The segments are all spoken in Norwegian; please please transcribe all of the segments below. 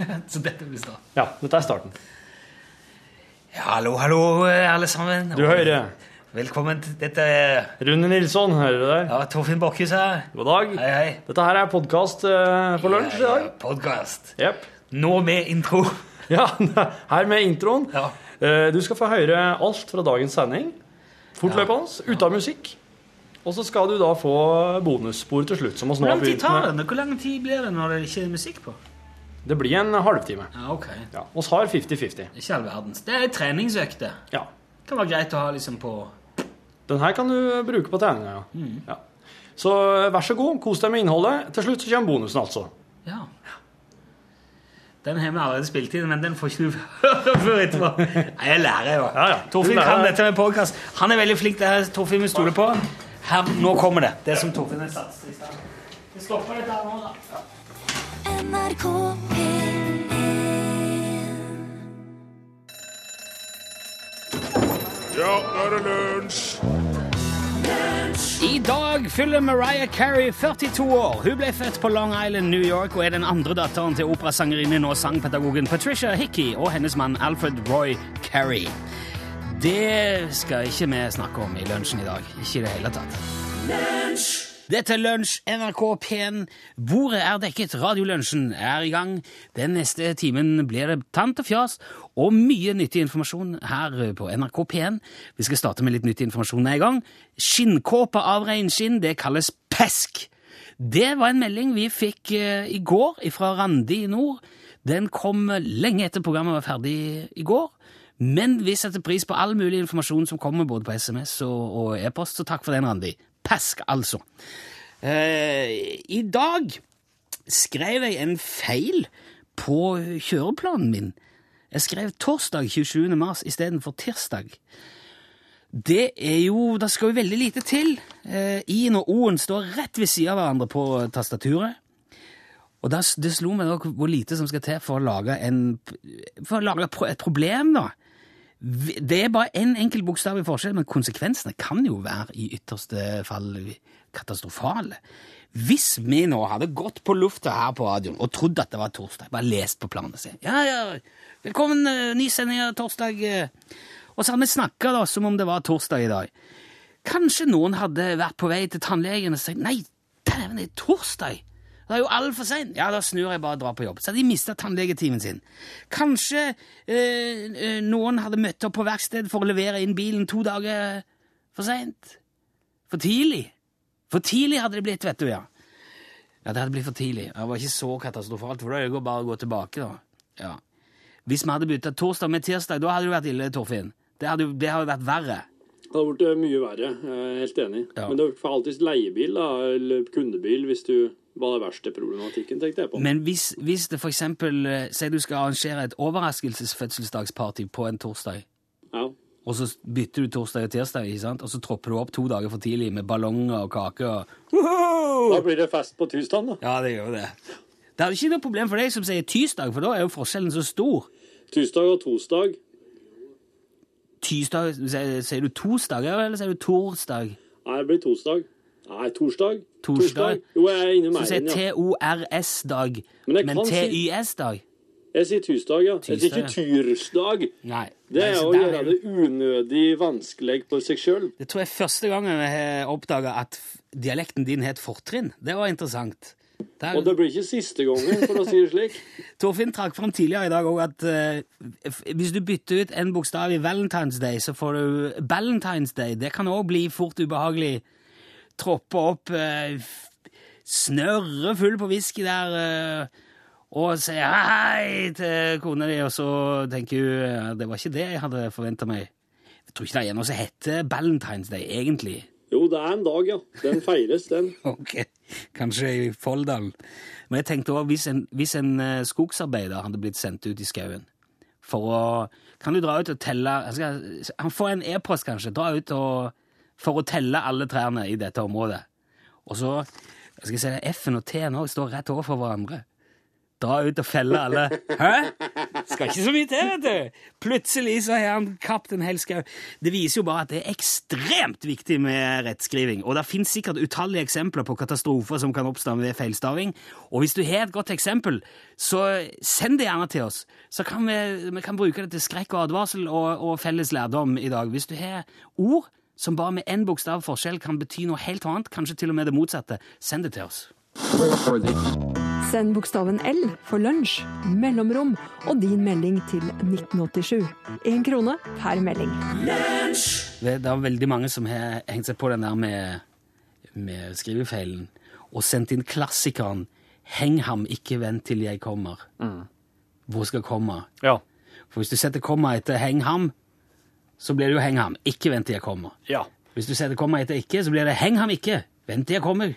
Så dette blir starten. Ja, dette er starten. Ja, hallo, hallo, eh, alle sammen. Du hører Velkommen til dette Rune Nilsson, hører du det? ja, Torfinn Bakhus her. God dag. Hei, hei. Dette her er podkast for lunsj i dag. Podkast. Yep. Nå med intro. Ja, her med introen. Ja. Eh, Du skal få høre alt fra dagens sending. Fortløpende, uten musikk. Og så skal du da få bonusspor til slutt. som oss nå Hvor lang tid tar med. Hvor lang tid blir det når det ikke er musikk på? Det blir en halvtime. Ja, ok. Ja, oss har 50-50. Ikke all verdens. Det er en treningsøkt, det. Ja. Kan være greit å ha liksom på Den her kan du bruke på treninga, ja. Mm. ja. Så eh, vær så god, kos deg med innholdet. Til slutt så kommer bonusen, altså. Ja. Den har vi allerede spilt inn, men den får ikke du høre før etterpå. Nei, jeg lærer jo. Ja, ja. Torfinn kan dette med podcast. Han er veldig flink. Det her Torfinn vi stoler på. Her, nå kommer det. Det som Torfinn har satset i stad. Vi stopper dette her nå, da. NRK P1 Ja, nå er det lunsj! I dag fyller Mariah Carey 42 år. Hun ble født på Long Island, New York, og er den andre datteren til operasangerinnen og sangpedagogen Patricia Hickey og hennes mann Alfred Roy Carey. Det skal ikke vi snakke om i lunsjen i dag. Ikke i det hele tatt. Dette er Lunsj, NRK P1. Bordet er dekket, Radiolunsjen er i gang. Den neste timen blir det tant og fjas og mye nyttig informasjon her på NRK P1. Vi skal starte med litt nyttig informasjon med en gang. Skinnkåpe av reinskinn, det kalles pesk. Det var en melding vi fikk eh, i går fra Randi i nord. Den kom lenge etter programmet var ferdig i går. Men vi setter pris på all mulig informasjon som kommer både på SMS og, e-post, så takk for den, Randi. Pesk, altså. Eh, I dag skrev jeg en feil på kjøreplanen min. Jeg skrev torsdag 27. mars istedenfor tirsdag. Det er jo Det skal jo veldig lite til. Eh, I-en og O-en står rett ved siden av hverandre på tastaturet. Og det, det slo meg nok hvor lite som skal til for å lage, en, for å lage et problem, da. Det er bare én en enkelt bokstav i forskjell, men konsekvensene kan jo være i ytterste fall katastrofale. Hvis vi nå hadde gått på lufta her på radioen og trodd at det var torsdag, bare lest på planen sin Ja, ja, velkommen, eh, ny sending torsdag. eh. Og så hadde vi snakka som om det var torsdag i dag. Kanskje noen hadde vært på vei til tannlegen og sagt nei, dæven, det er torsdag. Det er jo altfor seint. Ja, da snur jeg bare og drar på jobb. Så hadde de mista tannlegetimen sin. Kanskje eh, eh, noen hadde møtt opp på verksted for å levere inn bilen to dager for seint. For tidlig. For tidlig hadde det blitt, vet du, ja. Ja, det hadde blitt for tidlig. Det var ikke så katastrofalt, for da er det bare å gå tilbake, da. Ja. Hvis vi hadde bytta torsdag med tirsdag, da hadde det vært ille, Torfinn. Det hadde, det hadde vært verre. Det hadde blitt mye verre, jeg er helt enig. Ja. Men det er alltid leiebil da, eller kundebil hvis du var det verste problematikken, tenkte jeg på. Men hvis, hvis det eksempel eh, du skal arrangere et overraskelsesfødselsdagsparty på en torsdag, Ja. og så bytter du torsdag og tirsdag, ikke sant? og så tropper du opp to dager for tidlig med ballonger og kake og Da blir det fest på tirsdag, da. Ja, det gjør det. Det er ikke noe problem for deg som sier tirsdag, for da er jo forskjellen så stor. Tirsdag og tosdag. Tirsdag, sier sier du tosdag, eller sier du torsdag? Nei, det blir torsdag. Nei, torsdag. Torsdag. Jo, jeg er inne Så med sier den, ja. T-O-R-S-dag, Men T-Y-S-dag. Jeg sier tirsdag, ja. Jeg sier ikke tirsdag. Nei. Det er å gjøre det unødig vanskelig på seg sjøl. Det tror jeg første gangen jeg har oppdaga at dialekten din het fortrinn. Det var interessant. Der, Og det blir ikke siste gangen, for å si det slik. Torfinn trakk fram tidligere i dag også at uh, hvis du bytter ut en bokstav i Valentine's Day, så får du Valentine's Day. Det kan òg bli fort ubehagelig. Troppe opp, eh, snørre full på whisky der, eh, og sier hei til kona di, og så tenker hun det var ikke det jeg hadde forventa meg. Jeg tror ikke det er noe som heter Valentine's Day, egentlig. Jo, det er en dag, ja. Den feires, den. Ok, kanskje i Folldal. Men jeg tenkte også, hvis hvis en eh, skogsarbeider hadde blitt sendt ut i skauen for å Kan du dra ut og telle Han får en e-post, kanskje. Dra ut og, for å telle alle trærne i dette området. Og så jeg skal si, F-en og T-en også står rett overfor hverandre. dra ut og felle alle. Hæ? Skal ikke så mye til, vet du. Plutselig så har han kapt en hel skau. Det viser jo bare at det er ekstremt viktig med rettskriving. Og det finnes sikkert utallige eksempler på katastrofer som kan oppstå ved feilstaving. Og hvis du har et godt eksempel, så send det gjerne til oss. Så kan vi, vi kan bruke det til skrekk og advarsel og, og felles lærdom i dag. Hvis du har ord som bare med én bokstav forskjell kan bety noe helt annet, kanskje til og med det motsatte, send det til oss. Send bokstaven L for lunsj, mellomrom og din melding til 1987. Én krone per melding. Det det er veldig mange som har hengt seg på den der med, med skrivefeilen og sendt inn klassikeren 'Heng ham, ikke vent til jeg kommer'. Hvor skal komma? Ja. For hvis du setter komma etter 'heng ham', så blir det jo 'heng ham', ikke vent til jeg kommer. Ja. Hvis du setter komma etter 'ikke', så blir det 'heng ham ikke', vent til jeg kommer.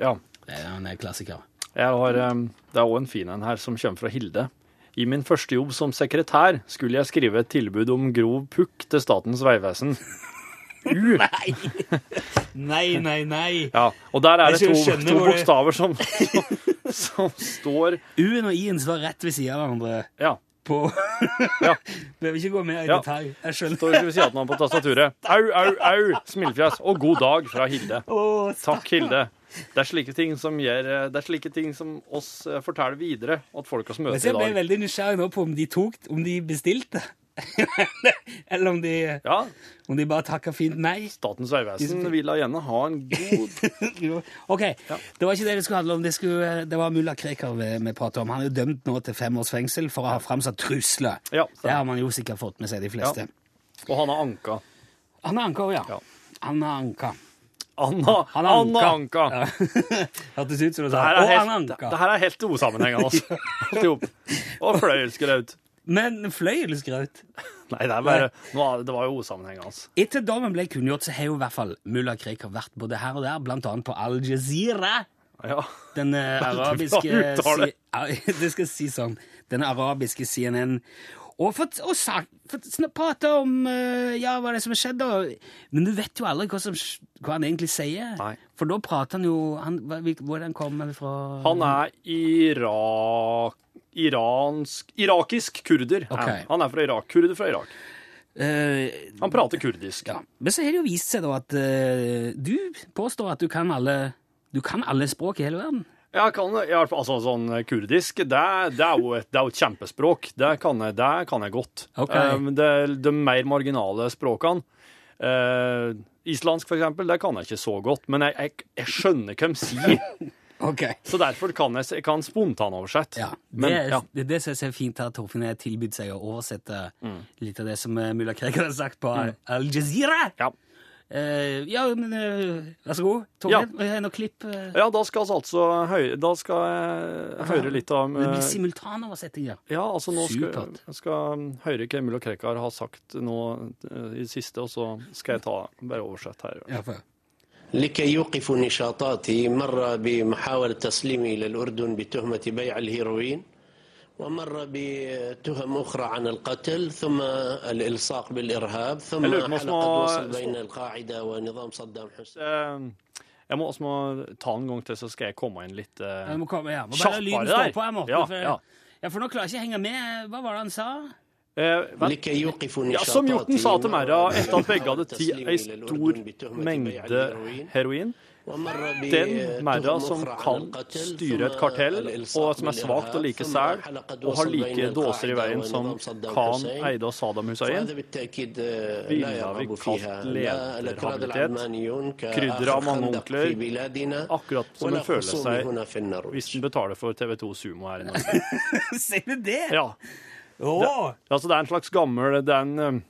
ja. Det er en klassiker. Jeg har, eh, det er òg en fin en her som kommer fra Hilde. I min første jobb som sekretær skulle jeg skrive et tilbud om grov pukk til Statens vegvesen. U. Nei! Nei, nei, nei. Ja, og der er det to, to bokstaver som, som, som står U-en og I-en står rett ved siden av hverandre Ja. På ja Behøver ikke gå mer i detalj. Jeg skjønner. står ved siden av på tastaturet. Au, au, au! Smilefjes. Og god dag fra Hilde. Å, Takk, Hilde. Det er slike ting som gjør Det er slike ting som oss eh, forteller videre at folk oss Men møter i dag. jeg ble veldig nysgjerrig nå på om de tok Om de bestilte. Eller om de, Ja, om de bare takker fint nei. Statens vegvesen vil da gjerne ha en god OK. Ja. det var ikke det det skulle handle om. Det, skulle, det var mulla Krekar vi, vi pratet om. Han er jo dømt nå til fem års fengsel for å ha framsatt trusler. Ja, det har man jo sikkert fått med seg, de fleste. Og han har anka. Han har anka ja. Han har anka. Anna, Han har Anna Anka. Ja. Hørtes ut som du sa. det, her er helt usammenhengende. Altså. Alt. Og fløyelsgraut. Men fløyelsgraut Nei, det er bare nå, Det var jo usammenhengende. Altså. Etter dommen ble kunngjort, så har jo i hvert fall mulla Krekar vært både her og der, blant annet på Al Jazeera. Ja. Den eh, arabiske. Det skal si sånn. Den arabiske CNN. Og, for, og prate om eh, ja, hva det er som har skjedd. Men du vet jo aldri hva, som, hva han egentlig sier. Nei. For da prater han jo han, hva- hvil- Hvor er han kommer fra? Han er Irak... Iransk Irakisk kurder. Okay. Ok. Han. er fra Irak. Kurder fra Irak. Uh, Han prater kurdisk. ja. Men så har det jo vist seg da at uh, du påstår at du kan alle Du kan alle språk i hele verden. Jeg kan, fall, altså sånn kurdisk, det, det, er jo et, det er jo et kjempespråk. Det kan jeg, det kan jeg godt. Okay. Um, det, de mer marginale språkene, uh, islandsk for eksempel, det kan jeg ikke så godt, men jeg, jeg, jeg skjønner hva de sier. Ok. Så derfor kan jeg, jeg kan spontanoversette. Ja, Men, det, er- ja. det, det synes jeg er fint at Torfinn har tilbudt seg å oversette Mm. litt av det som eh, mulla Krekar har sagt på Al Jazeera. Ja. Uh, ja, men uh, vær så god. Torfinn, ja. noe klipp? Uh... ja, da skal vi altså høre, da skal jeg høre litt om det blir simultanoversetting, ja. Ja, altså nå skal jeg skal høre hva Mulla Krekar har sagt nå i det siste, og så skal jeg ta bare oversette her. ja for. لكي يوقفوا نشاطاتي مر بمحاولة تسليمي إلى الأردن بتهمة بيع الهيروين ومر بتهم أخرى عن القتل ثم الإلصاق بالإرهاب ثم حلقة وصل بين القاعدة ونظام صدام حسين Eh, Jeg må også må ta en gang til, så skal jeg komme inn litt eh, Jeg må komme, ja. Må bare Kjappere lyden der. stå på her, Morten. Ja, for, ja. ja, for nå klarer jeg ikke å henge med. Hva var det han sa? Eh, ja, som hjorten sa til merra etter at begge hadde tatt ei stor mengde heroin. Den merra som kan styre et kartell, og som er svakt og like sæl, og har like dåser i veien som Khan eide og Saddam Hussein, ville vi kalt lederhabilitet, krydder av mange onkler, akkurat som hun føler seg hvis hun betaler for TV2 Sumo her i Norge. Sier du det? Ja. Åh! Altså, det er en slags gammel Det er en eh,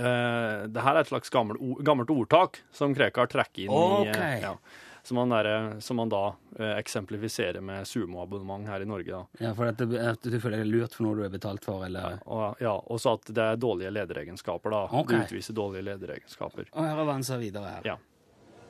eh, det her er et slags gammel, gammelt ordtak som Krekar trekker inn i Ok. eh, ja, som, han der, som han da eh, eksemplifiserer med sumoabonnement her i Norge. da. Ja, for at, du- at du føler deg lurt for noe du er betalt for, eller Og, ja, også at det er dårlige lederegenskaper. da. Okay. Du utviser dårlige lederegenskaper. Og her avanser videre her. Ja.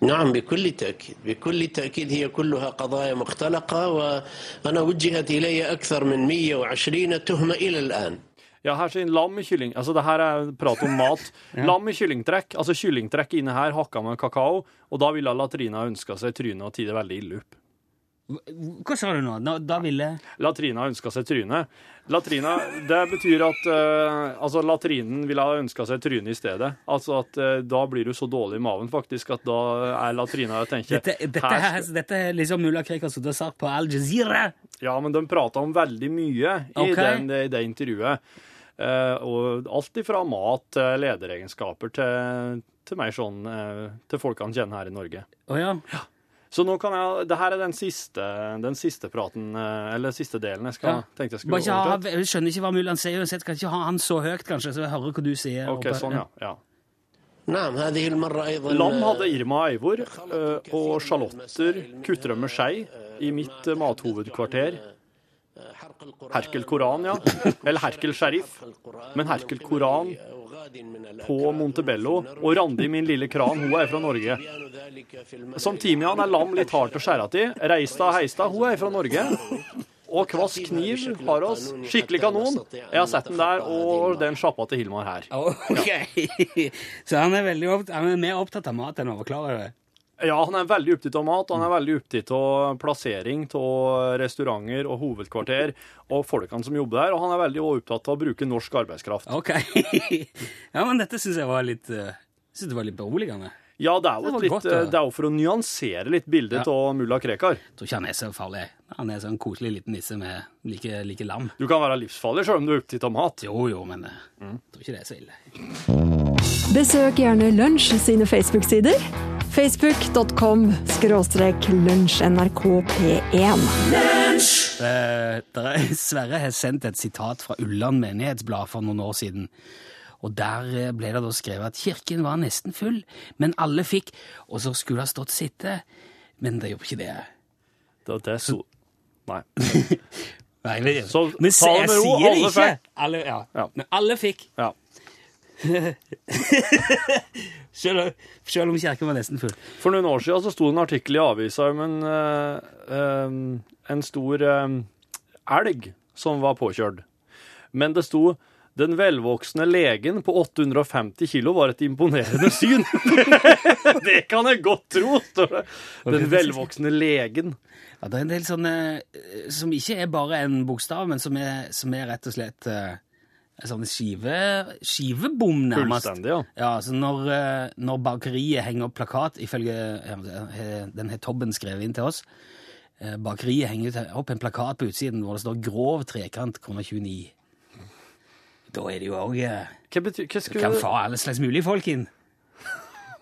نعم بكل تأكيد بكل تأكيد هي كلها قضايا مختلقة وأنا وجهت إلي أكثر من 120 تهمة إلى الآن Ja, her sier lam i kylling. Altså, det her er prat om mat. Lam i kyllingtrekk. Altså, kyllingtrekk inne her hakka med kakao, og da ville latrina ønska seg trynet og tide veldig ille opp. Hva sa du nå? Da, da ville Latrina ønska seg tryne. Latrina, det betyr at uh, altså latrinen ville ha ønska seg tryne i stedet. Altså at uh, da blir du så dårlig i maven faktisk at da er latrina og tenker Dette, dette, her her, dette er liksom mulla Krekar som har sagt på Al Jazeera. Ja, men de prata om veldig mye i, okay. den, i det intervjuet. Uh, og alt ifra mat til lederegenskaper til, til mer sånn til folk han kjenner her i Norge. Å ja. Så nå kan jeg Det her er den siste, den siste praten, eh, eller siste delen jeg skal, ja. tenkte jeg skulle ja, overta. Jeg skjønner ikke hva Mylland sier uansett. Kan ikke ha han så høyt, kanskje, så jeg hører hva du sier. Ok, sånn, ja. ja. Lam hadde Irma Eivor eh, og sjalotter, kuttrømme skei, i mitt eh, mathovedkvarter. Herkel Koran, ja. Eller Herkel Sharif. Men Herkel Koran på Montebello. Og Randi, min lille kran, hun er fra Norge. Som timian er lam litt hardt å skjære til. Reista, heista hun er fra Norge. Og Kvass Kniv har oss. Skikkelig kanon. Jeg har sett den der og den sjappa til Hilmar her. Okay. Så han er veldig opptatt, han er mer opptatt av mat enn å overklare det? Ja, han er veldig opptatt av mat, og han er veldig opptatt av plassering av restauranter og hovedkvarter og folkene som jobber der, og han er veldig opptatt av å bruke norsk arbeidskraft. Ok. Ja, men dette syns jeg var litt eh, var litt beroligende. Ja, det er jo, litt, godt, det. det er jo for å nyansere litt bildet Ja. av mulla Krekar. Jeg tror ikke han er så farlig. Han er sånn koselig liten nisse med like, like lam. Du kan være livsfarlig selv om du er opptatt av mat. Jo, jo, men eh, jeg tror ikke det er så ille. Besøk gjerne Lunsj sine Facebook-sider. Facebook.com skråstrek lunsjnrkp1. Lunsj! er, Sverre har sendt et sitat fra Ulland menighetsblad for noen år siden. Og der eh, ble det da skrevet at kirken var nesten full, men alle fikk Og så skulle det ha stått sitte, men det gjorde ikke det. Det, det er så... Nei. Nei, men, Så men ta det med ro, alle ikke. fikk. Alle, ja. Ja. Men alle fikk. Ja. Selv, selv om kirken var nesten full. For noen år siden så sto det en artikkel i avisa om en, uh, um, en stor um, elg som var påkjørt. Men det sto den velvoksne legen på 850 kilo var et imponerende syn. det kan jeg godt tro, står det. Den velvoksne legen. Ja, det er en del sånne eh, som ikke er bare en bokstav, men som er, som er rett og slett eh, en sånn skive, skivebom, nærmest. Fullstendig, ja. Ja, så når, eh, når bakeriet henger opp plakat, ifølge den har Tobben skrevet inn til oss, bakeriet henger opp en plakat på utsiden hvor det står 'grov trekant kroner 29'. Da er det jo òg Hva betyr Hva skulle Kan få alle slags mulige folk inn.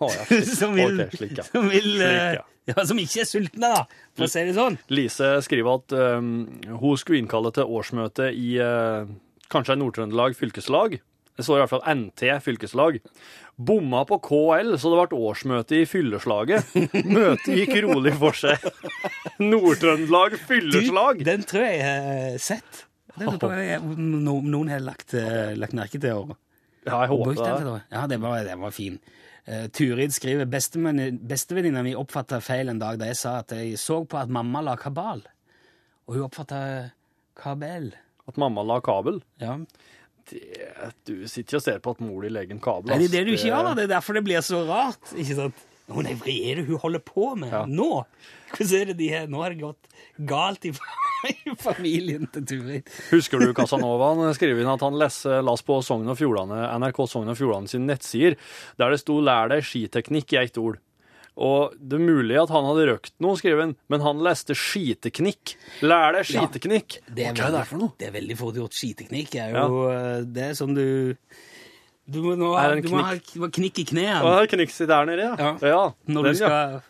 Ja. Som vil, okay, slik, ja. som, vil eh, Slik, ja. ja, som ikke er sultne, da, for å si det sånn. Lise skriver at um, hun skulle innkalle til årsmøte i uh, kanskje Nord-Trøndelag fylkeslag. Det står i hvert fall NT fylkeslag. Bomma på KL, så det ble årsmøte i fylleslaget. Møtet gikk rolig for seg. Nord-Trøndelag fylleslag! Du, den tror jeg jeg har sett. Den er no, noen har lagt, eh, lagt merke til. Og, Ja, jeg håper det. Ja, det var, det var fin. Uh, Turid skriver «Bestevenni- bestevenninna mi oppfatta feil en dag da jeg sa at jeg så på at mamma la kabal. Og hun oppfatta kabel. At mamma la kabel. Ja. Det, du sitter og ser på at mor di legger en kabel. Nei, det er det du ikke gjør, da. Det er derfor det blir så rart. ikke sant? Å nei, hva er det hun holder på med Ja. nå? Hvordan er det de her? Nå har det gått galt i familien til Turid. Husker du Casanova? Han skrev inn at han leser, las på Sogn og Fjordane, NRK Sogn og Fjordane sin nettsider, der det sto 'lær deg skiteknikk' i ett ord. Og det er mulig at han hadde røkt noe, skriver han, men han leste skiteknikk. Lær deg Ja. skiteknikk. Det er, Hva er det for noe? det er veldig fort gjort. Skiteknikk er jo ja. Det er sånn du Du må, nå, Er det en du knikk? må ha knikk i det er der nede, ja. Ja. ja når, du skal,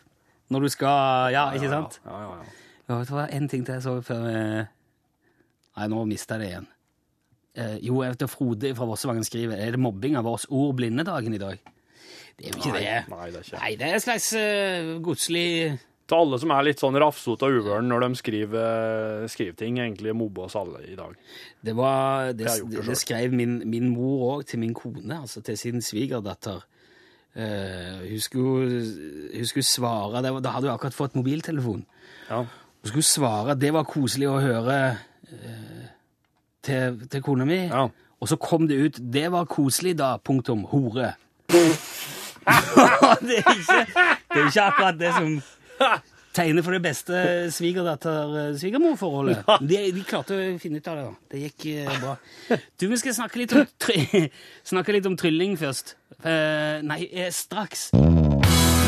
når du skal Ja, ikke sant? Ja, ja, ja. Ja, var en ting til jeg så før eh, Nei, nå mista jeg det igjen. Eh, jo, jeg vet Frode fra Vossevangen skriver Er det mobbing av oss blindedagen i dag. Det er jo ikke Nei, det. nei, det er ikke. Nei, det er en slags uh, godslig Til alle som er litt sånn rafsete og uvøren når de skriver, skriver ting, egentlig mobber oss alle i dag. Det var Det, det det, skrev min, min mor òg til min kone, altså til sin svigerdatter. Uh, hun, skulle, hun skulle svare det var, Da hadde hun akkurat fått mobiltelefon. Ja. Hun skulle svare at det var koselig å høre eh, til, til kona mi. Ja. Og så kom det ut 'Det var koselig da', punktum, hore. det, er ikke, det er ikke akkurat det som tegner for det beste svigerdatter-svigermor-forholdet. De, de klarte å finne ut av det. da. Det gikk eh, bra. Du, vi skal snakke litt om, snakke litt om trylling først. Eh, nei, eh, straks.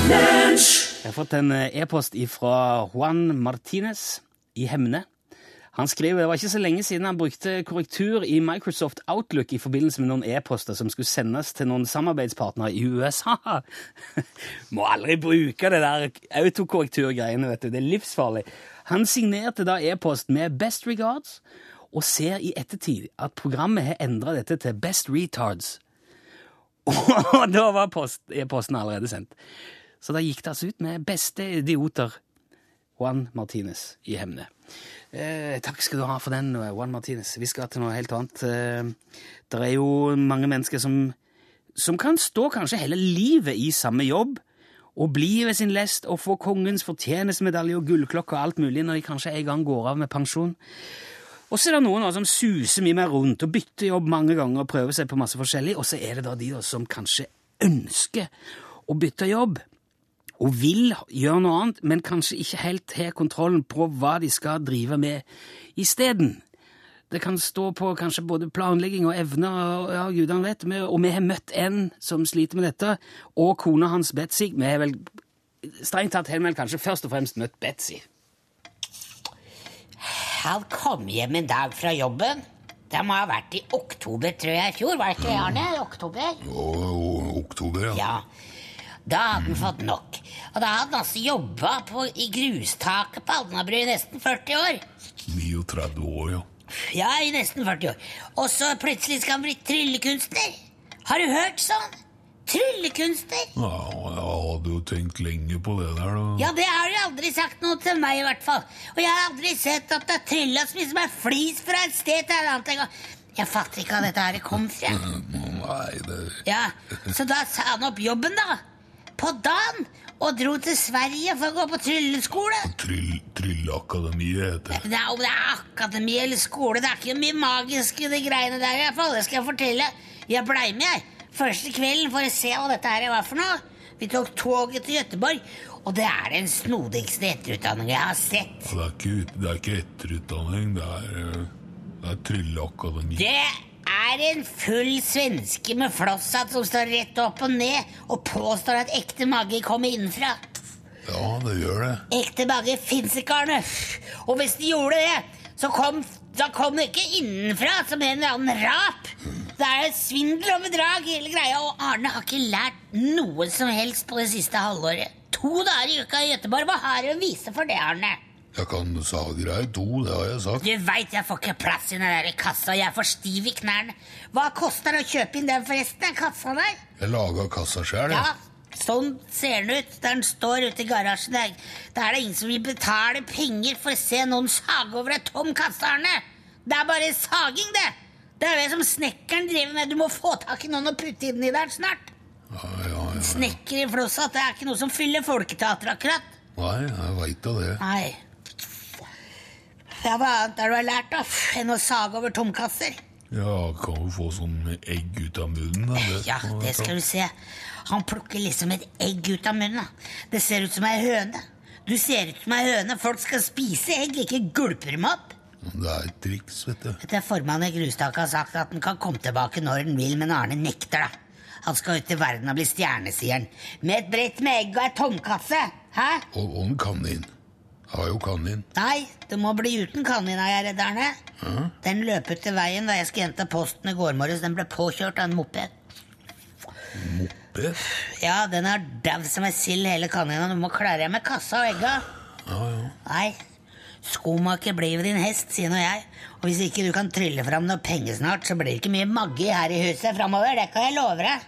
Jeg har fått en eh, e-post fra Juan Martinez i Hemne. Han skriver det var ikke så lenge siden han brukte korrektur i Microsoft Outlook i forbindelse med noen e-poster som skulle sendes til noen samarbeidspartnere i USA. Må aldri bruke det der autokorrekturgreiene, vet du. Det er livsfarlig. Han signerte da e-post med 'Best regards', og ser i ettertid at programmet har endra dette til 'Best retards'. Og da var e-posten allerede sendt. Så da gikk det altså ut med 'Beste idioter'. Juan Martinez i Hemne. Eh, takk skal du ha for den, Juan Martinez. Vi skal til noe helt annet. Eh, det er jo mange mennesker som, som kan stå kanskje hele livet i samme jobb, og bli ved sin lest og få kongens fortjenestemedalje og gullklokke og alt mulig når de kanskje en gang går av med pensjon. Og så er det noen som suser mye mer rundt og bytter jobb mange ganger og prøver seg på masse forskjellig, og så er det da de som kanskje ønsker å bytte jobb og vil gjøre noe annet, men kanskje ikke helt har kontrollen på hva de skal drive med isteden. Det kan stå på kanskje både planlegging og evner, og ja, gudene vet, og vi har møtt en som sliter med dette, og kona hans Betsy. Vi har vel strengt tatt har vi vel kanskje først og fremst møtt Betsy. Han kom hjem en dag fra jobben. Det må ha vært i oktober, tror jeg, i fjor. Var det ikke Arne? Oktober? Jo, oktober, ja. Ja. Da hadde han fått nok. Og da hadde han altså jobba i grustaket på Alnabru i nesten 40 år. 39 år, ja. Ja, i nesten 40 år. Og så plutselig skal han bli tryllekunstner. Har du hørt sånn? Tryllekunstner. Ja, jeg hadde jo tenkt lenge på det der, da. Ja, det har du aldri sagt noe til meg, i hvert fall. Og jeg har aldri sett at det er trylla som er flis fra et sted til et annet. Jeg fatter ikke hva dette her kom fra. Nei, det Ja, Så da sa han opp jobben, da. På dagen. Og dro til Sverige for å gå på trylleskole. tryll, Trylleakademiet heter det. Om det er akademi eller skole, det er ikke mye magisk i de greiene der. i hvert fall, Det skal jeg fortelle. Jeg blei med, jeg. Første kvelden for å se hva dette her var for noe. Vi tok toget til Gøteborg, og det er den snodigste etterutdanningen jeg har sett. Det er ikke, det er ikke etterutdanning, det er, det er Trylleakademi. Det er en full svenske med flosshatt som står rett opp og ned og påstår at ekte mage kommer innenfra. Ja, det gjør det. Ekte mage fins ikke, Arne. Og hvis de gjorde det, så kom, da kom det ikke innenfra som en eller annen rap. Det er svindel og bedrag, hele greia. Og Arne har ikke lært noe som helst på det siste halvåret. To dager i uka i Gøteborg. Hva har du å vise for det, Arne? Jeg kan sage deg to, det har jeg sagt. Du veit jeg får ikke plass i den der kassa. Jeg er for stiv i knærne. Hva koster det å kjøpe inn den forresten, den kassa der? Jeg laga kassa sjøl, Ja, sånn ser den ut. Den står ute i garasjen. Der, der er det ingen som vil betale penger for å se noen sage over ei tom kasse, Arne. Det er bare saging, det. Det er det som snekkeren driver med. Du må få tak i noen å putte inn i der snart. Ja, ja, ja. Snekker i flosshatt, det er ikke noe som fyller folketeater, akkurat. Nei, jeg veit da det. Nei. Ja, hva annet har du lært, da? Enn å sage over tomkasser? Ja, kan jo få sånn egg ut av munnen, da. Ja, det skal du se. Han plukker liksom et egg ut av munnen. da. Det ser ut som ei høne. Du ser ut som ei høne. Folk skal spise egg, ikke gulpe dem opp. Det er et triks, vet du. Det Formannen i Grustaket har sagt at han kan komme tilbake når han vil, men Arne nekter, da. Han skal ut i verden og bli stjernesieren. Med et brett med egg og ei tomkasse. Hæ? Og, og en kanin. Jeg har jo kanin. Nei, det må bli uten kanin, er jeg redd, Arne. Den løp ut til veien da jeg skulle hente posten i går morges. Den ble påkjørt av en moped. Moped? Ja, den er dau som ei sild, hele kanina. Du må klare deg med kassa og egga. Ja, ja. Nei, skomaker blir jo din hest, sier nå jeg. Og hvis ikke du kan trylle fram noe penger snart, så blir det ikke mye maggi her i huset framover. Det kan jeg love deg.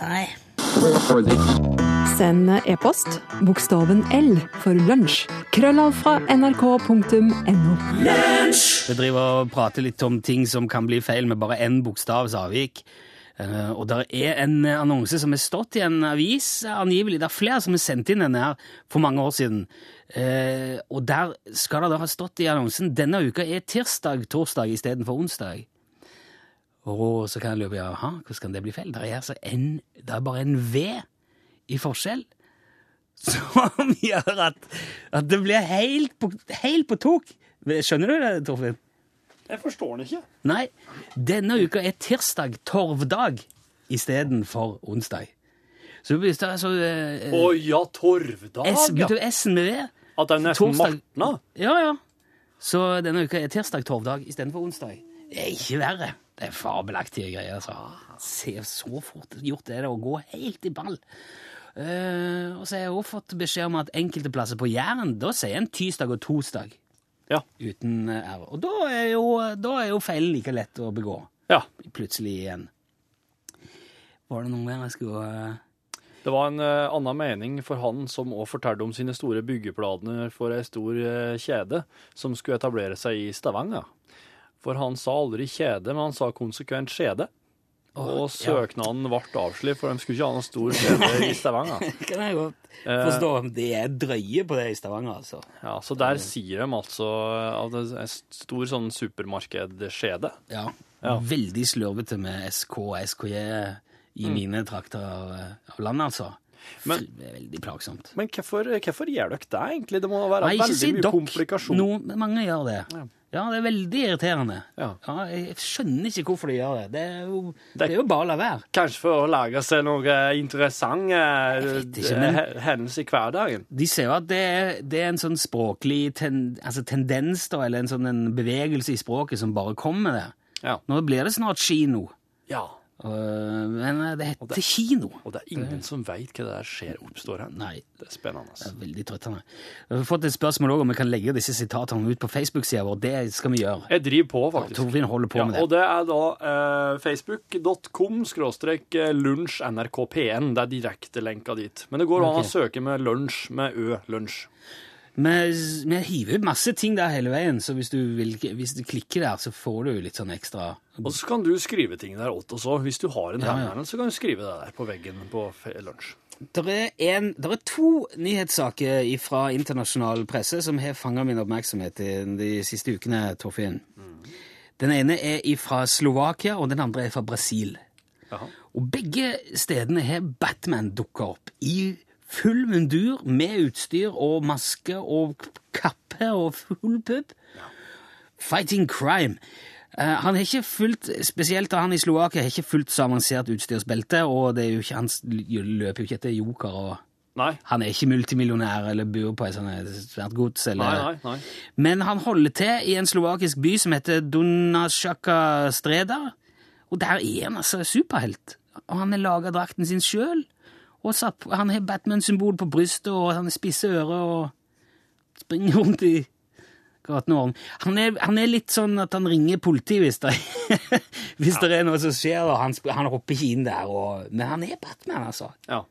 Nei. Send e-post bokstaven L for lunsj. Krøllav fra nrk.no. Vi driver og prater litt om ting som kan bli feil med bare én bokstavs avvik. Eh, og det er en annonse som har stått i en avis, angivelig. Det er flere som har sendt inn denne her for mange år siden. Eh, og der skal det da ha stått i annonsen denne uka er tirsdag-torsdag istedenfor onsdag. Og så kan jeg lure på jaha, hvordan kan det bli feil? Det er, altså en, det er bare en V i forskjell. som gjør at, at det blir helt på, helt på tok. Skjønner du det, Torfinn? Jeg forstår den ikke. Nei, denne uka er tirsdag torvdag istedenfor onsdag. Så du begynner altså så eh, Å ja, torvdag, S, ja. S-en med V? At det er nesten martna. Ja, ja. Så denne uka er tirsdag torvdag istedenfor onsdag. Det er ikke verre. Det er fabelaktige greier. altså. Se så fort gjort det er det å gå helt i ball. Eh, og så har jeg også fått beskjed om at enkelte plasser på Jæren, da sier en tirsdag og torsdag Ja. uten eh, R. Og da er jo, da er jo feilen like lett å begå. ja. Plutselig igjen. Var det noe mer jeg skulle eh, Det var en uh, annen mening for han som òg fortalte om sine store byggeplaner for ei stor uh, kjede som skulle etablere seg i Stavanger. For han sa aldri kjede, men han sa konsekvent skjede. Og søknaden ble avslått, for de skulle ikke ha noen stor kjede i Stavanger. Kan jeg godt forstå. om De er drøye på det i Stavanger, altså. Ja, Så der sier de altså at det er en stor sånn supermarkedskjede. Ja. Ja. Veldig slurvete med SK og SKJ i mine trakter av, av landet, altså. Men- det er veldig plagsomt. Men hvorfor, hvorfor gjør dere det, egentlig? Det må være Nei, veldig mye dok. komplikasjon. No, mange gjør det. Ja. Ja, det er veldig irriterende. Ja. jeg skjønner ikke hvorfor de gjør det. Det er jo, det Det- er jo bare å la være. Kanskje for å lage seg noe interessant eh, ikke, men- hendelse i hverdagen. De ser jo at det det er en sånn språklig ten, altså tendens, da, eller en sånn en bevegelse i språket som bare kommer der. Ja. Nå blir det snart kino. ja. Øh, men det heter det- kino. Og det er ingen som veit hva det der skjer oppstår her. Nei, Det er spennende. Det er veldig trøttende. Vi har fått et spørsmål også om vi kan legge disse sitatene ut på Facebook-sida vår. Det skal vi gjøre. Jeg driver på, faktisk. Torfinn holder på Ja, med det. og det er da eh, facebook.com skråstrek eh, lunsj nrkp1. Det er direktelenka dit. Men det går an å søke med lunsj med ø. Lunsj. Vi, vi hiver ut masse ting der hele veien, så hvis du, vil, hvis du klikker der, så får du litt sånn ekstra Og så kan du skrive ting der åt også. Hvis du har en Ja, ja. så kan du skrive det der på veggen på lunsj. Det er, en, der er to nyhetssaker fra internasjonal presse som har fanga min oppmerksomhet de siste ukene, Torfinn. Den ene er fra Slovakia, og den andre er fra Brasil. Aha. Og begge stedene har Batman dukka opp i full mundur med utstyr og maske og kappe og full pupp. Fighting crime. Eh, han har ikke fulgt, Spesielt han i Slovakia har ikke fulgt så avansert utstyrsbelte, og det er jo ikke, han løper jo ikke etter joker. og Nei. Han er ikke multimillionær eller bor på et sånt svært gods. Eller, Nei, nei, nei. men han holder til i en slovakisk by som heter Donasjaka Streda. Og der er han altså superhelt. Og han har laga drakten sin sjøl. Og satt, han har Batman-symbol på brystet, og han har spisse ører og springer rundt i gatene. og- Han er, han er litt sånn at han ringer politiet hvis det, hvis det er noe som skjer. Han, han hopper ikke inn der. Og, men han er Batman, altså. Ja.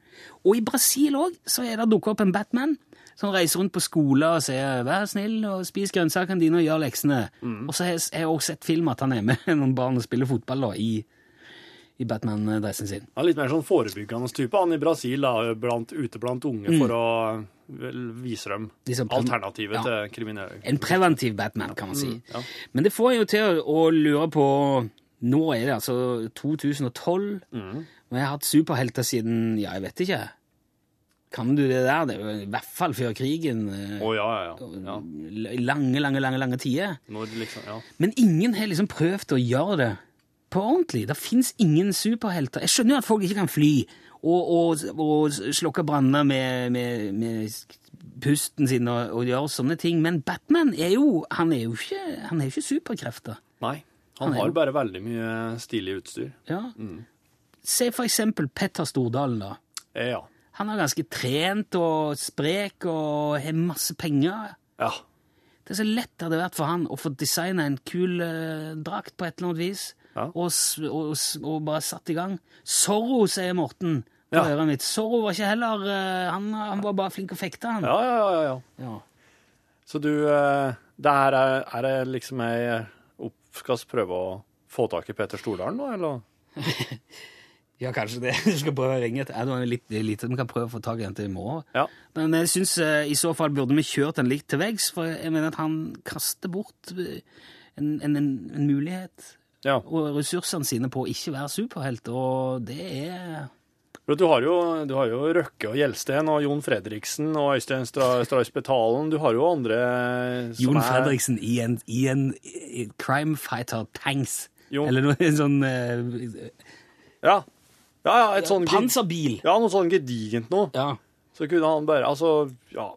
Og i Brasil òg er det dukket opp en Batman som reiser rundt på skoler og sier 'vær snill og spis grønnsakene dine og gjør leksene'. Og så har jeg- også sett film at han er med noen barn og spiller fotball da, i, i Batman-dressen sin. Han er litt mer sånn forebyggende type. Han i Brasil da, blant, ute blant unge for å vel, vise dem Liksom alternativet Ja. til kriminelle. En preventiv Batman, kan man si. ja. Men det får jeg jo til å, lure på Nå er det altså 2012, og jeg har hatt superhelter siden Ja, jeg vet ikke. Kan du det der? Det er jo i hvert fall før krigen. eh, ja, ja, ja. ja. Lange, lange, lange, lange tider. Liksom, ja. Men ingen har liksom prøvd å gjøre det på ordentlig. Det fins ingen superhelter. Jeg skjønner at folk ikke kan fly og, og, og slokke branner med, med, med pusten sin og, og gjøre sånne ting, men Batman er jo Han er jo ikke, han er ikke superkrefter. Nei. Han Han har jo- bare veldig mye stilig utstyr. Ja. Se for eksempel Petter Stordalen, da. Eh, ja. Han er ganske trent og sprek og har masse penger. Ja. Det er så lett det hadde vært for han å få designa en kul uh, drakt på et eller annet vis, Ja. og, og, og bare satt i gang. Zorro, sier Morten på Ja. øret mitt. Zorro var ikke heller eh, han, han var bare flink å fekte, han. Ja, ja, ja, ja. Ja. Så du eh, Det her er, er det liksom ei oppskast prøve å få tak i Peter Stordalen nå, eller? Ja, kanskje det. Du skal prøve å ringe etter. Ja, er litt, lite vi kan prøve å få tak i den til i morgen. Ja. Men jeg syns i så fall burde vi kjørt den litt til veggs, for jeg mener at han kaster bort eh, en, en, en, en mulighet Ja. og ressursene sine på å ikke være superhelt, og det er Du har, jo, du har jo Røkke og Gjelsten og Jon Fredriksen og Øystein Stra- Strauss Betalen. Du har jo andre som Jon er Fredriksen i en, i en i crime fighter tanks. Jo. Eller noe sånn uh... Ja, ja, ja et sånn Panserbil. Ja, noe sånn gedigent noe. Ja. Så kunne han bare Altså, ja.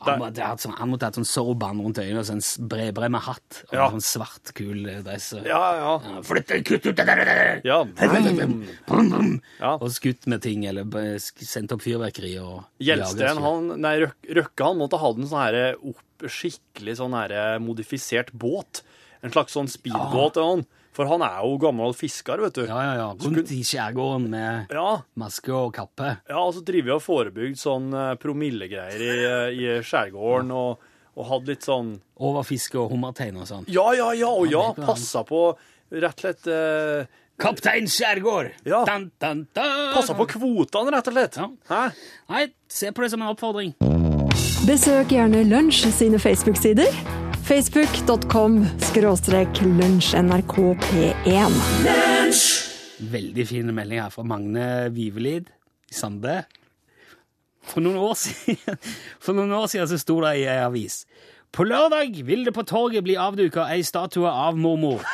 Han, måtte hatt sånn, han måtte hatt sånn sorban rundt øynene og sånn bred, bred med hatt og Ja. sånn svart, kul dress. og- Ja, ja. Ja, Flytt deg, kutt ut det der! Ja. Brum, brum. Ja. Og skutt med ting, eller sendt opp fyrverkeri og Gjelsten, han Nei, Røk- Røkke, han måtte ha en sånn her opp, skikkelig sånn her modifisert båt. En slags sånn speedbåt. eller noe. For han er jo gammel fisker, vet du. Ja, ja, ja. Rundt i skjærgården med Ja, maske og kappe. ja og så driver vi og forebygd sånn eh, promillegreier i, i skjærgården, og, og hadde litt sånn Overfiske og hummertein og sånn. Ja, ja, ja, og ja, Ja, passa på rett og slett eh, Kaptein Skjærgård! Ja. Dun, dun, dun. Passa på kvotene, rett og slett. Ja. Hæ? Nei, se på det som en oppfordring. Besøk gjerne Lunsj sine Facebook-sider. Facebook.com skråstrek lunsjnrkp1. Veldig fin melding her fra Magne Vivelid i Sande. For noen år siden, for noen år siden så sto det i ei avis På lørdag vil det på torget bli avduka ei statue av mormor.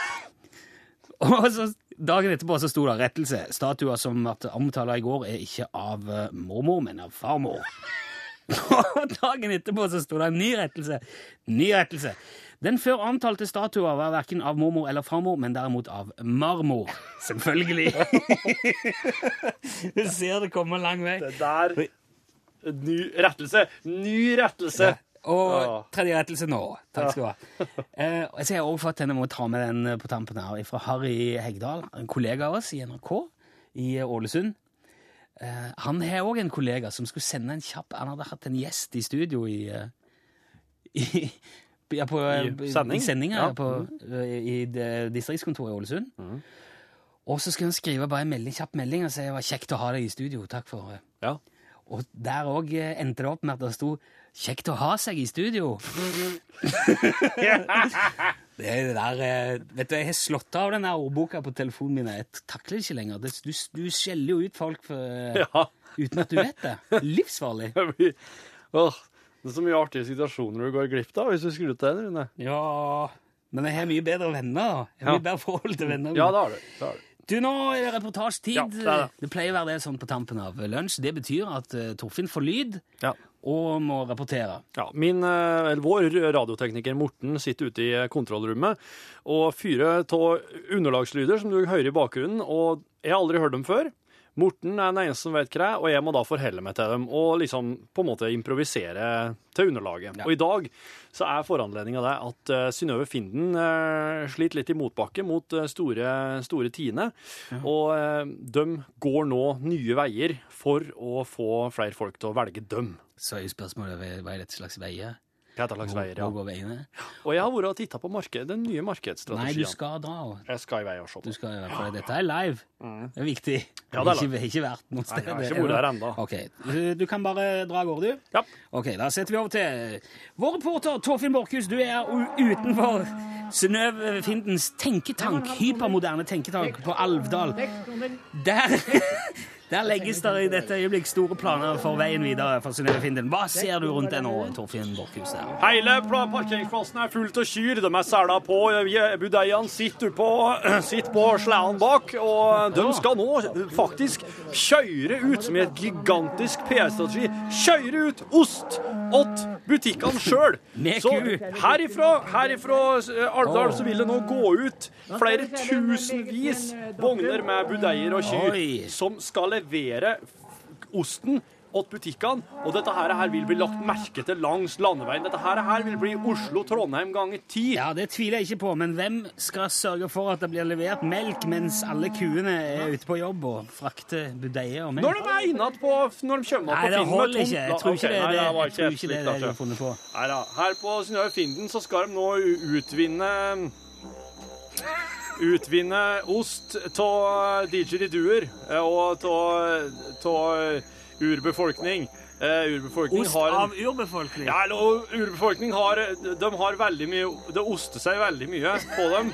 Og så Dagen etterpå så sto det rettelse. Statua som ble omtalt i går, er ikke av eh, mormor, men av farmor. Og dagen etterpå så sto det en ny rettelse. Ny rettelse. Den før antalte statua var verken av mormor eller farmor, men derimot av marmor. Selvfølgelig. Du ser det kommer lang vei. Det der Ny rettelse! Ny rettelse! Og tredje rettelse nå. Takk skal du ha. Eh, så har jeg også fått denne, må ta med den på tampen her, fra Harry Hegdal, en kollega av oss i NRK i Ålesund. Eh, han har òg en kollega som skulle sende en kjapp Han hadde hatt en gjest i studio i, uh, i ja, på, I eh, sending? sendinga Ja. på, uh, i i distriktskontoret i Ålesund. Mm. Og så skulle han skrive bare en melding, kjapp melding og si det var kjekt å ha deg i studio. Takk for det. Ja. Og der òg endte det opp med at det sto 'kjekt å ha seg i studio'. det er det der eh, Vet du, Jeg har slått av den der ordboka på telefonen min. Jeg takler det ikke lenger. Det, du, du skjeller jo ut folk for, eh, ja. uten at du vet det. Livsfarlig. Det blir- Åh, det er så mye artige situasjoner du går glipp av hvis du skrur til den, Rune. Ja Men jeg har mye bedre venner. da. Jeg har Ja. mye bedre forhold til venner. Ja, det har du. Det har du. Du, nå er det reportasjetid. Ja, det er det. det pleier å være det sånn på tampen av lunsj. Det betyr at uh, Torfinn får lyd Ja. Og må rapportere. Ja, min, eh, vår radiotekniker Morten sitter ute i kontrollrommet og fyrer av underlagslyder som du hører i bakgrunnen, og jeg har aldri hørt dem før. Morten er den eneste som vet hva det er, og jeg må da forholde meg til dem og liksom på en måte improvisere til underlaget. Og i dag så er foranledninga det at uh, Synnøve Finden uh, sliter litt i motbakke mot uh, store, store Tine, og uh, de går nå nye veier for å få flere folk til å velge dem. Så er spørsmålet hva er dette slags veier? Hva langs veier, ja. Veiene? Og jeg har vært og titta på marked, den nye markedsstrategien. Nei, du skal dra. og- Jeg skal i vei og se Du skal i vei, for dette er live. Det er viktig. Ja, det er ikke, ikke vært noe Nei, jeg har ikke vært der ennå. Okay. du, du kan bare dra av gårde, du. Ja. Ok, Da setter vi over til vår reporter Torfinn Borchhus. Du er utenfor Synnøve Findens tenketank, hypermoderne tenketank på Alvdal. Der, der legges det i dette øyeblikk store planer for veien videre for Synnøve Finden. Hva ser du rundt deg nå, Torfinn Borchhus? Hele parkeringsplassen er fullt av kyr. De er sela på. Budeiene sitter på, sitter på sleden bak. Og de skal nå faktisk kjøre ut, som i et gigantisk PR-strategi, kjøre ut ost åt butikkene sjøl. Så herifra, herifra eh, Alvdal så vil det nå gå ut flere tusenvis vogner med budeier og kyr som skal levere osten åt butikkene, og dette her, her vil bli lagt merke til langs landeveien. Dette her, her vil bli Oslo-Trondheim ganger ti. Ja, Det tviler jeg ikke på, men hvem skal sørge for at det blir levert melk mens alle kuene er ute på jobb og frakter budeier og melk? Når de er innad på Når de kommer opp på det Nei, det holder ikke. Jeg tror ikke okay, det er nei, det, tror ikke det, det de har funnet på. Nei da. Her på Synnøve Finden så skal de nå utvinne Utvinne ost av didgeriduer eh, og av urbefolkning. Uh, urbefolkning Ost har en- av urbefolkning. Ja, eller, og urbefolkning har De har veldig mye Det oster seg veldig mye på dem.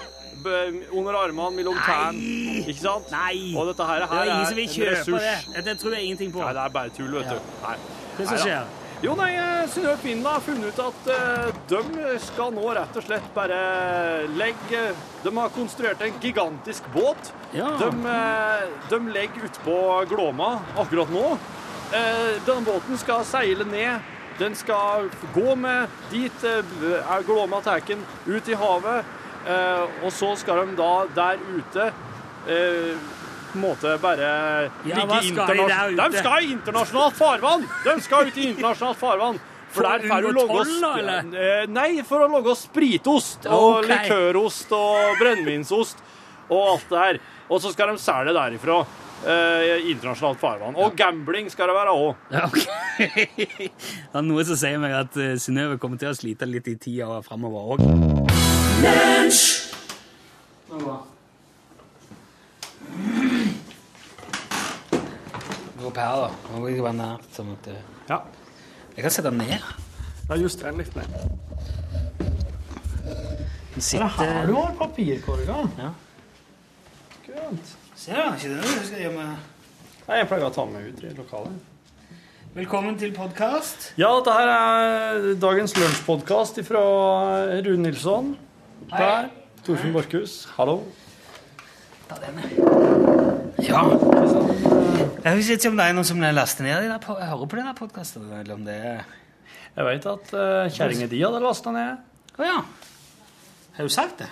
under armene, mellom tærne. Ikke sant? Nei! Og dette her, Det er ingen som vil kjøpe det. Det tror jeg ingenting på. Nei, det er bare tull, vet du. Nei. Hva som skjer? Jo, nei, eh, Synnøve Finland har funnet ut at eh, de skal nå rett og slett bare legge De har konstruert en gigantisk båt. Ja. De, eh, de legger utpå Glåma akkurat nå. Eh, denne båten skal seile ned. Den skal gå med dit er Glåma tar den, ut i havet. Og så skal de da der ute på en måte bare Ja, ligge de internasjonalt? De skal i internasjonalt farvann! De skal ut i internasjonalt farvann. For å der får du logge? Eh, Nei, for å lage spritost og okay. likørost og brennevinsost og alt det her. Og så skal de selge derifra eh, internasjonalt farvann. Og gambling skal det være òg. Ja, ok. Det er noe som sier meg at uh, Synnøve kommer til å slite litt i tida framover òg. Gå her, da. Nå må jeg være nært. Sånn at, uh, Ja. jeg kan sette den ned. Da just den litt ned. Den sitter du har papirkorga. Ja. Kult. Se, da. Ikke det du skal gjøre med Nei, Jeg pleier å ta med ut i lokalet. Velkommen til podkast. Ja, dette her er dagens lunsjpodkast fra Rune Nilsson. Der. Torfinn Borchhus. Hallo. Ta den. Ja. Jeg husker ikke om det er noen som laster ned de der, på- hører på den der eller om det er Jeg veit at uh, kjerringa di hadde lasta ned. Å ja. Har hun sagt det?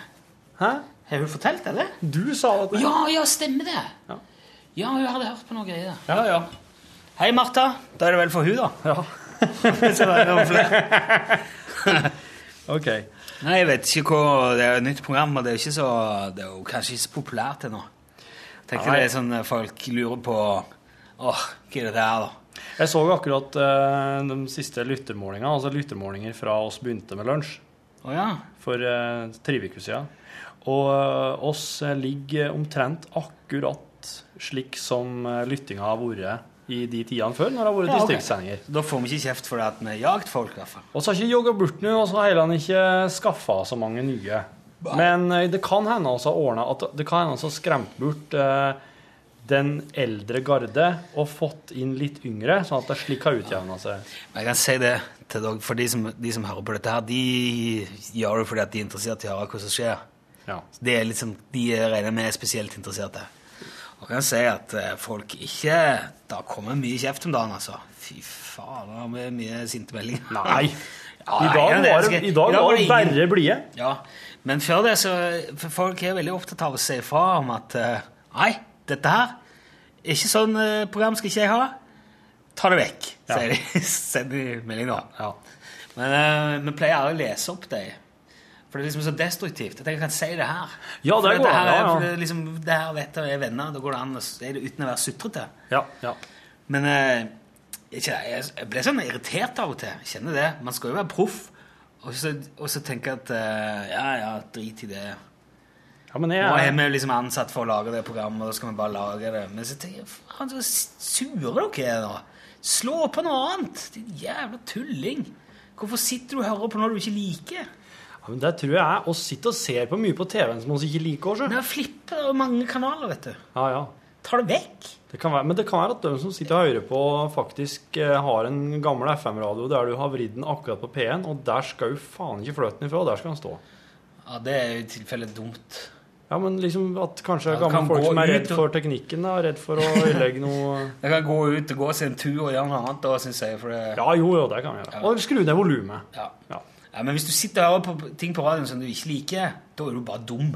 Hæ? Har hun fortalt det? eller? Du sa det. Ja, ja, stemmer det. Ja. Ja, hun hadde hørt på noe greier. Ja, ja. Hei, Martha. Da er det vel for hun, da. Ja. Så det er noen flere. OK. Nei, jeg vet ikke hva Det er et nytt program, og det er, ikke så, det er jo kanskje ikke så populært ennå. Tenker Nei. det er sånn eh, folk lurer på Åh, hva er det der, da? Jeg så akkurat eh, de siste lyttermålingene, altså lyttermålinger fra oss begynte med lunsj Oh, ja. for uh, tre uker siden. Og eh, oss eh, ligger omtrent akkurat slik som uh, lyttinga har vært i de tidene før, når det har vært Ja, ok. distriktssendinger. Da får vi ikke kjeft for det at vi har jagd folk, i hvert fall. Og så har ikke jogga bort nå, og så har han ikke skaffa så mange nye. Men eh, det kan hende også ordna at det kan hende også skremt bort eh, den eldre garde og fått inn litt yngre, sånn at det slik har utjevna seg. Jeg kan si det til dere, for de som, de som hører på dette her, de gjør det fordi at de er interessert i å høre hva som skjer. Ja. Det er liksom, de regner med er spesielt interesserte. Og jeg kan si at eh, folk ikke Det kommer mye kjeft om dagen, altså. Fy faen, det har vi mye sinte meldinger. Nei. Ja, I dag var det, bare blide. Ja, men før det så For folk er veldig opptatt av å si ifra om at eh, Nei, dette her Ikke sånn eh, program skal ikke jeg ha. Ta det vekk, Ja. sier de. Send de melding nå. Ja. Men uh, vi pleier aldri å lese opp det. For det er liksom så destruktivt. At jeg kan si det her. Ja, det For går her ja, ja. for det, liksom, det her vet jeg er venner. Da går det an å si det uten å være sutrete. Ja, ja. Men uh, ikke, jeg ble sånn irritert av og til. Kjenner det. Man skal jo være proff. Og så, og så tenke at eh, ja, ja, drit i det. ja men jeg Nå er vi liksom ansatt for å lage det programmet, og da skal vi bare lage det. Men så tenker jeg faen, så sure dere er nå. Slå på noe annet! Din jævla tulling. Hvorfor sitter du og hører på noe du ikke liker? ja, men Det tror jeg er å sitte og ser på mye på TV-en som vi ikke liker. Også. Det er flipper er mange kanaler, vet du. Ja, ja. Ta det vekk. Det kan være, men det kan være at de som sitter og hører på, faktisk eh, har en gammel FM-radio der du har vridd den akkurat på P1, og der skal jo faen ikke fløten ifra, der skal den stå. Ja, det er jo i tilfelle dumt. Ja, men liksom at kanskje Ja, gamle kan folk som er redd og- for teknikken, er redd for å ødelegge noe Det kan gå ut og gå seg en tur og gjøre noe annet da, syns jeg. For det, Ja, jo, jo, det kan vi gjøre. Og skru ned volumet. Ja. Ja. Ja, men hvis du sitter og hører på ting på radioen som du ikke liker, da er du bare dum.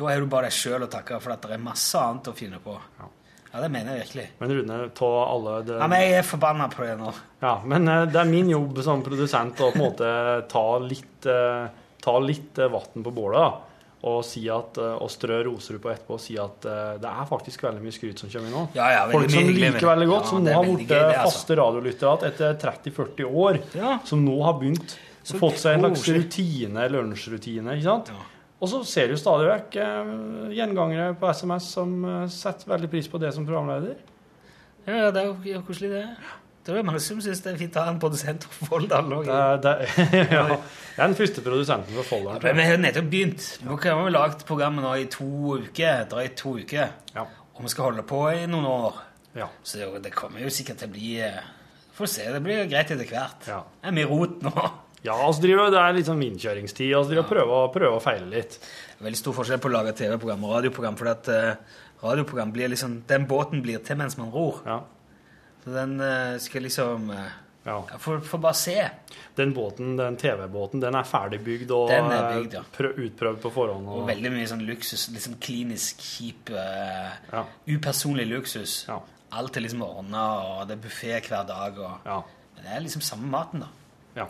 Da er du bare deg sjøl å takke for at det er masse annet å finne på. Ja. Ja, det mener jeg virkelig. Men Rune, ta alle det, Ja, men jeg er forbanna på det nå. Ja, men eh, det er min jobb som produsent å på en måte ta litt, eh, ta litt eh, vann på bålet. da. Og, si at, og strø roser på etterpå og si at det er faktisk veldig mye skryt som kommer inn nå. Ja, ja, Folk som liker veldig godt, ja, som nå har blitt altså. faste radiolyttere etter 30-40 år. Ja. Som nå har begynt Så å fått seg en slags rutine, lunsjrutine. ikke sant? Og så ser du stadig vekk eh, gjengangere på SMS som eh, setter veldig pris på det som programleder. Ja, det er jo koselig, det. Det er mange som syns det er fint å ha en produsent fra Folldal òg. Det, det, ja, jeg er den første produsenten fra Folldal. Ja, vi har nettopp begynt. Nå har vi lagd programmet nå i to uker. Drøyt to uker. Ja. Og vi skal holde på i noen år. Ja. Så det- det kommer jo sikkert til å bli Få Får se. Det blir greit etter hvert. Ja. Det er mye rot nå. Ja, altså driver, det er litt sånn innkjøringstid. Altså driver og prøver, prøver å feile litt. Veldig stor forskjell på å lage TV-program og radioprogram. For at uh, radioprogram blir liksom Den båten blir til mens man ror. Ja. Så den uh, skal liksom uh, ja. ja, Får får bare se. Den båten, den TV-båten, den er ferdigbygd og Den er bygd, ja. prø utprøvd på forhånd. Og Og, veldig mye sånn luksus. Liksom klinisk, kjip, Ja. upersonlig luksus. Ja. Alt er liksom ordna, og det er buffé hver dag. Og, ja. Men det er liksom samme maten, da. ja.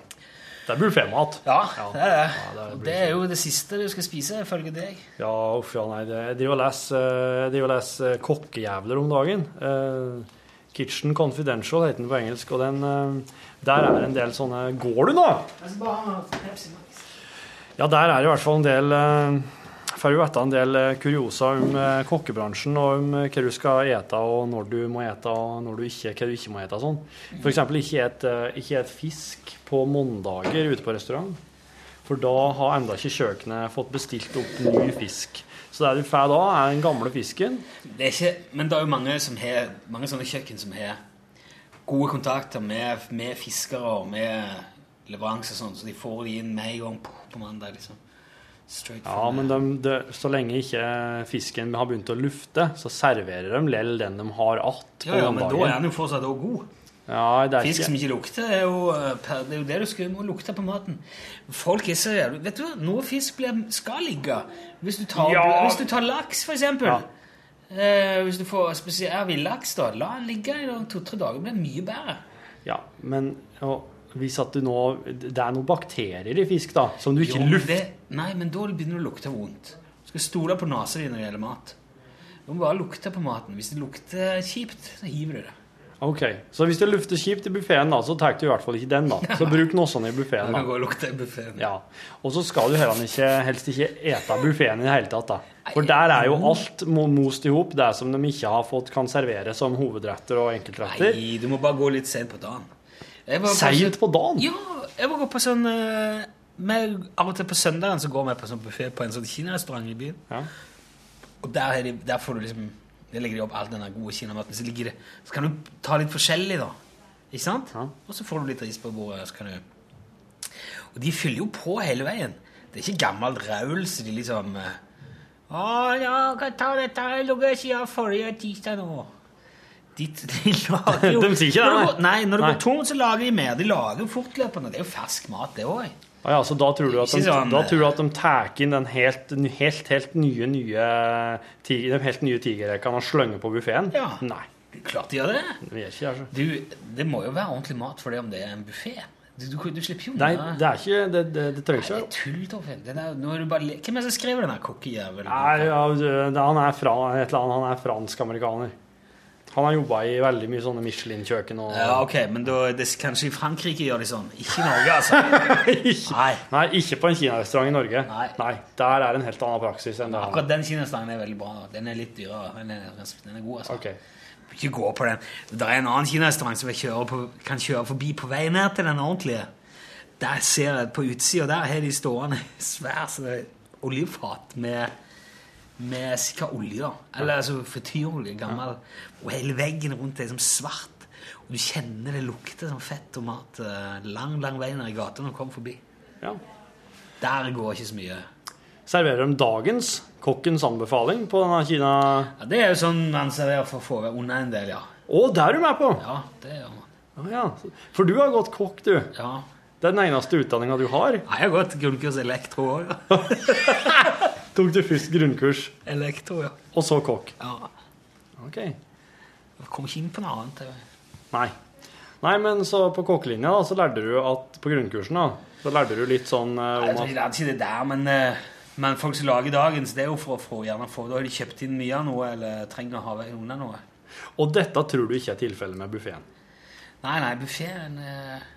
Det er buffémat. Ja, Ja. det er det. Ja, det er det er jo det siste du skal spise, ifølge deg. Ja, uff, ja, nei, det, jeg driver og leser, eh, jeg leser eh, kokkejævler om dagen. Uh, Kitchen Confidential heter den på engelsk, og den, uh, der er en del sånne Går du, nå? Ja, der er det i hvert fall en del eh, Får jo vite en del eh, kuriosa om eh, kokkebransjen og om eh, hva du skal ete, og når du må ete, og når du ikke, hva du ikke må ete. Sånn. Eksempel ikke ikke et fisk på mandager ute på restaurant. For da har enda ikke kjøkkenet fått bestilt opp ny fisk. Så det du får da, er den gamle fisken. Det er ikke, men det er jo mange, har, mange sånne kjøkken som har gode kontakter med, med fiskere og med leveranser, sånn, så de får de inn med en gang på mandag. liksom. Ja, men de, de, så lenge ikke fisken har begynt å lufte, så serverer de lell den de har att ja, ja, men da er den jo fortsatt også god. Ja, det Fisk som ikke lukter, er jo, eh, det er jo det du skal må lukte på maten. Folk er så jævlig Vet du hva, noe fisk blir, skal ligge. Hvis du tar, Ja. hvis du tar laks, for eksempel. Ja. Eh, hvis du får spesiell villaks, da, la den ligge i to-tre dager. Det blir mye bedre. Ja, men og, hvis at du nå Det er noen bakterier i fisk, da, som du ikke Jo, luft... det- Nei, men da begynner det å lukte vondt. Du skal stole på nesa di når det gjelder mat. Du må bare lukte på maten. Hvis det lukter kjipt, så hiver du det. Ok, Så hvis det lufter kjipt i buffeen, så tar du i hvert fall ikke den. da. Så bruk nossene i buffeen. og lukte i buffeen. Ja. Og så skal du heller ikke, helst ikke ete buffeen i det hele tatt. da. For der er jo alt most i hop, det som de ikke har fått kan servere som hovedretter og enkeltretter. Nei, du må bare gå litt sent på dagen. Seint på dagen! Ja, jeg gå på sånn eh, med, Av og til på søndagen så går vi på sånn buffé på en sånn kinarestaurant i byen. Ja. Og der, er de, der får du liksom Der legger de opp all den der gode kinamaten. Så, ligger det, så kan du ta litt forskjellig, da. Ikke sant? Ja. Og så får du litt ris på bordet. Så kan du Og de fyller jo på hele veien. Det er ikke gammelt raul, så de liksom eh, Å ja, kan ta dette Jeg Lukket siden forrige tirsdag nå. De, de lager jo De sier ikke det, Når nei. går- Nei, når det Nei. går tomt, så lager de mer. De lager jo fortløpende. Det er jo fersk mat, det òg. Ah, ja, så da tror, du at de, sånn, da tror du at de tar inn den helt, helt, helt nye, nye tiger, de helt nye tigerrekene og slenger på buffeen? Ja. Nei, Klart de gjør det. det ikke altså. Du, det må jo være ordentlig mat for det om det er en buffé. Du, du, du slipper jo Nei, det er ikke Det, det, det trenger Nei, det ikke tull, Torfinn. Det Hvem er det som skrev den kokkejævelen? Nei, ja, han er, fra, et eller annet, han er fransk-amerikaner. Han har jobba i veldig mye sånne Michelin-kjøkken og Ja, ok, men da, det, kanskje i Frankrike gjør de sånn. Ikke i Norge, altså. ikke, Nei. Nei, ikke på en kinarestaurant i Norge. Nei. nei. Der er en helt annen praksis enn det Akkurat den kinarestauranten er veldig bra. Den er litt dyrere. Den er, den er god, altså. Ok. Ikke gå på den. Det er en annen kinarestaurant som jeg på, kan kjøre forbi på vei ned til den ordentlige. Der ser jeg på utsida der har de stående svær så det er oljefat med, med sikkert olje. da. Eller altså frityrolje, gammel. Og hele veggen rundt er som svart. Og du kjenner det lukter som fett og mat eh, lang, lang vei ned i gata når du kommer forbi. Ja. Der går ikke så mye. Serverer de dagens kokkens anbefaling på denne Kina... Ja, Det er jo sånn man serverer for å få unna en del, ja. Å, det er du med på! Ja, det gjør man. Å, ja. For du har gått kokk, du. Ja. Det er den eneste utdanninga du har. Ja, Jeg har gått grunnkurs elektro òg. Tok du først grunnkurs, Elektro, ja. og så kokk. ja. Ok. Jeg kom ikke inn på noe annet. jeg. Nei. Nei, men så på kokkelinja så lærte du at på grunnkursen da, så lærte du litt sånn eh, Jeg om tror at ikke det er der, men, eh, men folk som lager dagens, det er jo for å få gjerne få Da har de kjøpt inn mye av noe, eller trenger å ha unna noe. Og dette tror du ikke er tilfellet med buffeen. Nei, nei, buffeen eh,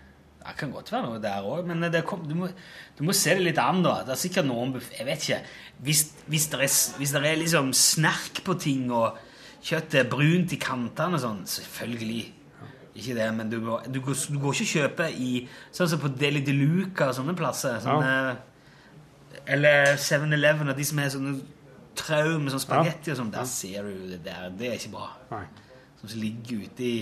Det kan godt være noe der òg, men det kom, du, må, du må se det litt an, da. Det er sikkert noen Jeg vet ikke. Hvis, hvis, det er, hvis det er liksom snerk på ting, og kjøttet er brunt i kantene og sånn, selvfølgelig. Ikke det, men du går, du går, du går ikke og kjøper i Sånn som på Deli de Luca og sånne plasser. Sånne, Eller 7-Eleven og de som har sånne traumer, sånn spagetti og sånn. Der ser du det der. Det er ikke bra. Nei. Som ligger ute i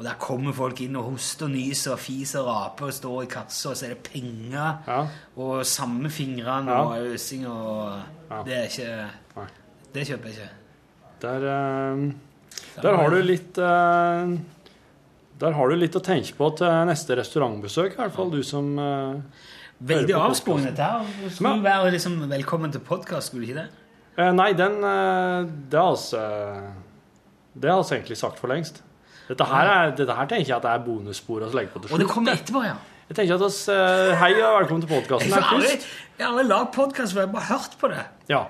Og der kommer folk inn og hoster og nyser og fiser og raper og står i kassa, og så er det penger Ja. og samme fingrene Ja. og øsing og Ja. Det er ikke Nei. Det kjøper jeg ikke. Der, uh, der har du litt uh, Der har du litt å tenke på til neste restaurantbesøk, i hvert fall du som uh, Veldig podcasten. dette her. Skulle du være liksom velkommen til podkast, skulle ikke det? Eh, Nei, den eh, Det har altså vi egentlig sagt for lengst. Dette her, er, dette her tenker jeg at det er bonusspor å legge på til Og det kommer etterpå, ja. Jeg tenker at oss, eh, Hei og velkommen til podkasten. Jeg har aldri, jeg har aldri lagd podkast før, jeg har bare hørt på det. Ja.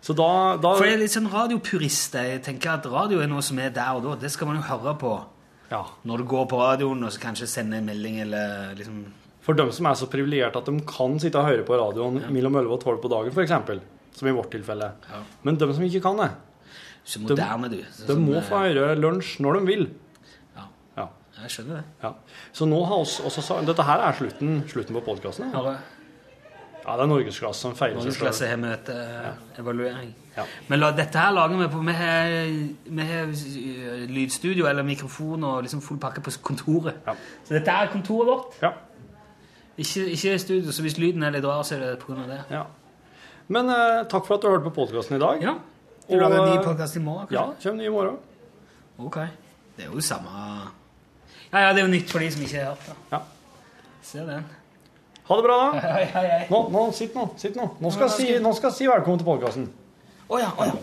Så da, da For jeg er litt sånn radiopurist. Jeg tenker at radio er noe som er der og da. Det skal man jo høre på ja. når du går på radioen, og så kanskje sende en melding eller liksom For dem som er så privilegerte at de kan sitte og høre på radioen mellom 11 og 12 på dagen, f.eks., som i vårt tilfelle. Ja. Men dem som ikke kan det, Så moderne, du. Så de de må eh, få høre lunsj når de vil. Ja, Ja. jeg skjønner det. ja. Så nå har også sa- Dette her er slutten, slutten på podkasten. Ja. Ja, det er norgesklasse som feirer Norgesklasse har møteevaluering. Ja. Men la, dette her lager vi på Vi har, vi har eh, lydstudio eller mikrofon og liksom full pakke på kontoret. Ja. Så dette er kontoret vårt. Ja. Ikke, ikke studio, så hvis lyden er litt rar, så er det pga. det. ja. Men eh, takk for at du hørte på podkasten i dag. Ja. Du lager en ny eh, podkast i morgen? Ja, kanskje? kommer ny i morgen. Ok. Det er jo samme Ja, ja, det er jo nytt for de som ikke har hørt det. Ja. Se den. Ha det bra, da. Hei, hei, hei. Nå, nå, sitt nå. Sitt nå. Nå skal jeg si, nå skal jeg si velkommen til podkasten. Å ja, oh, ja.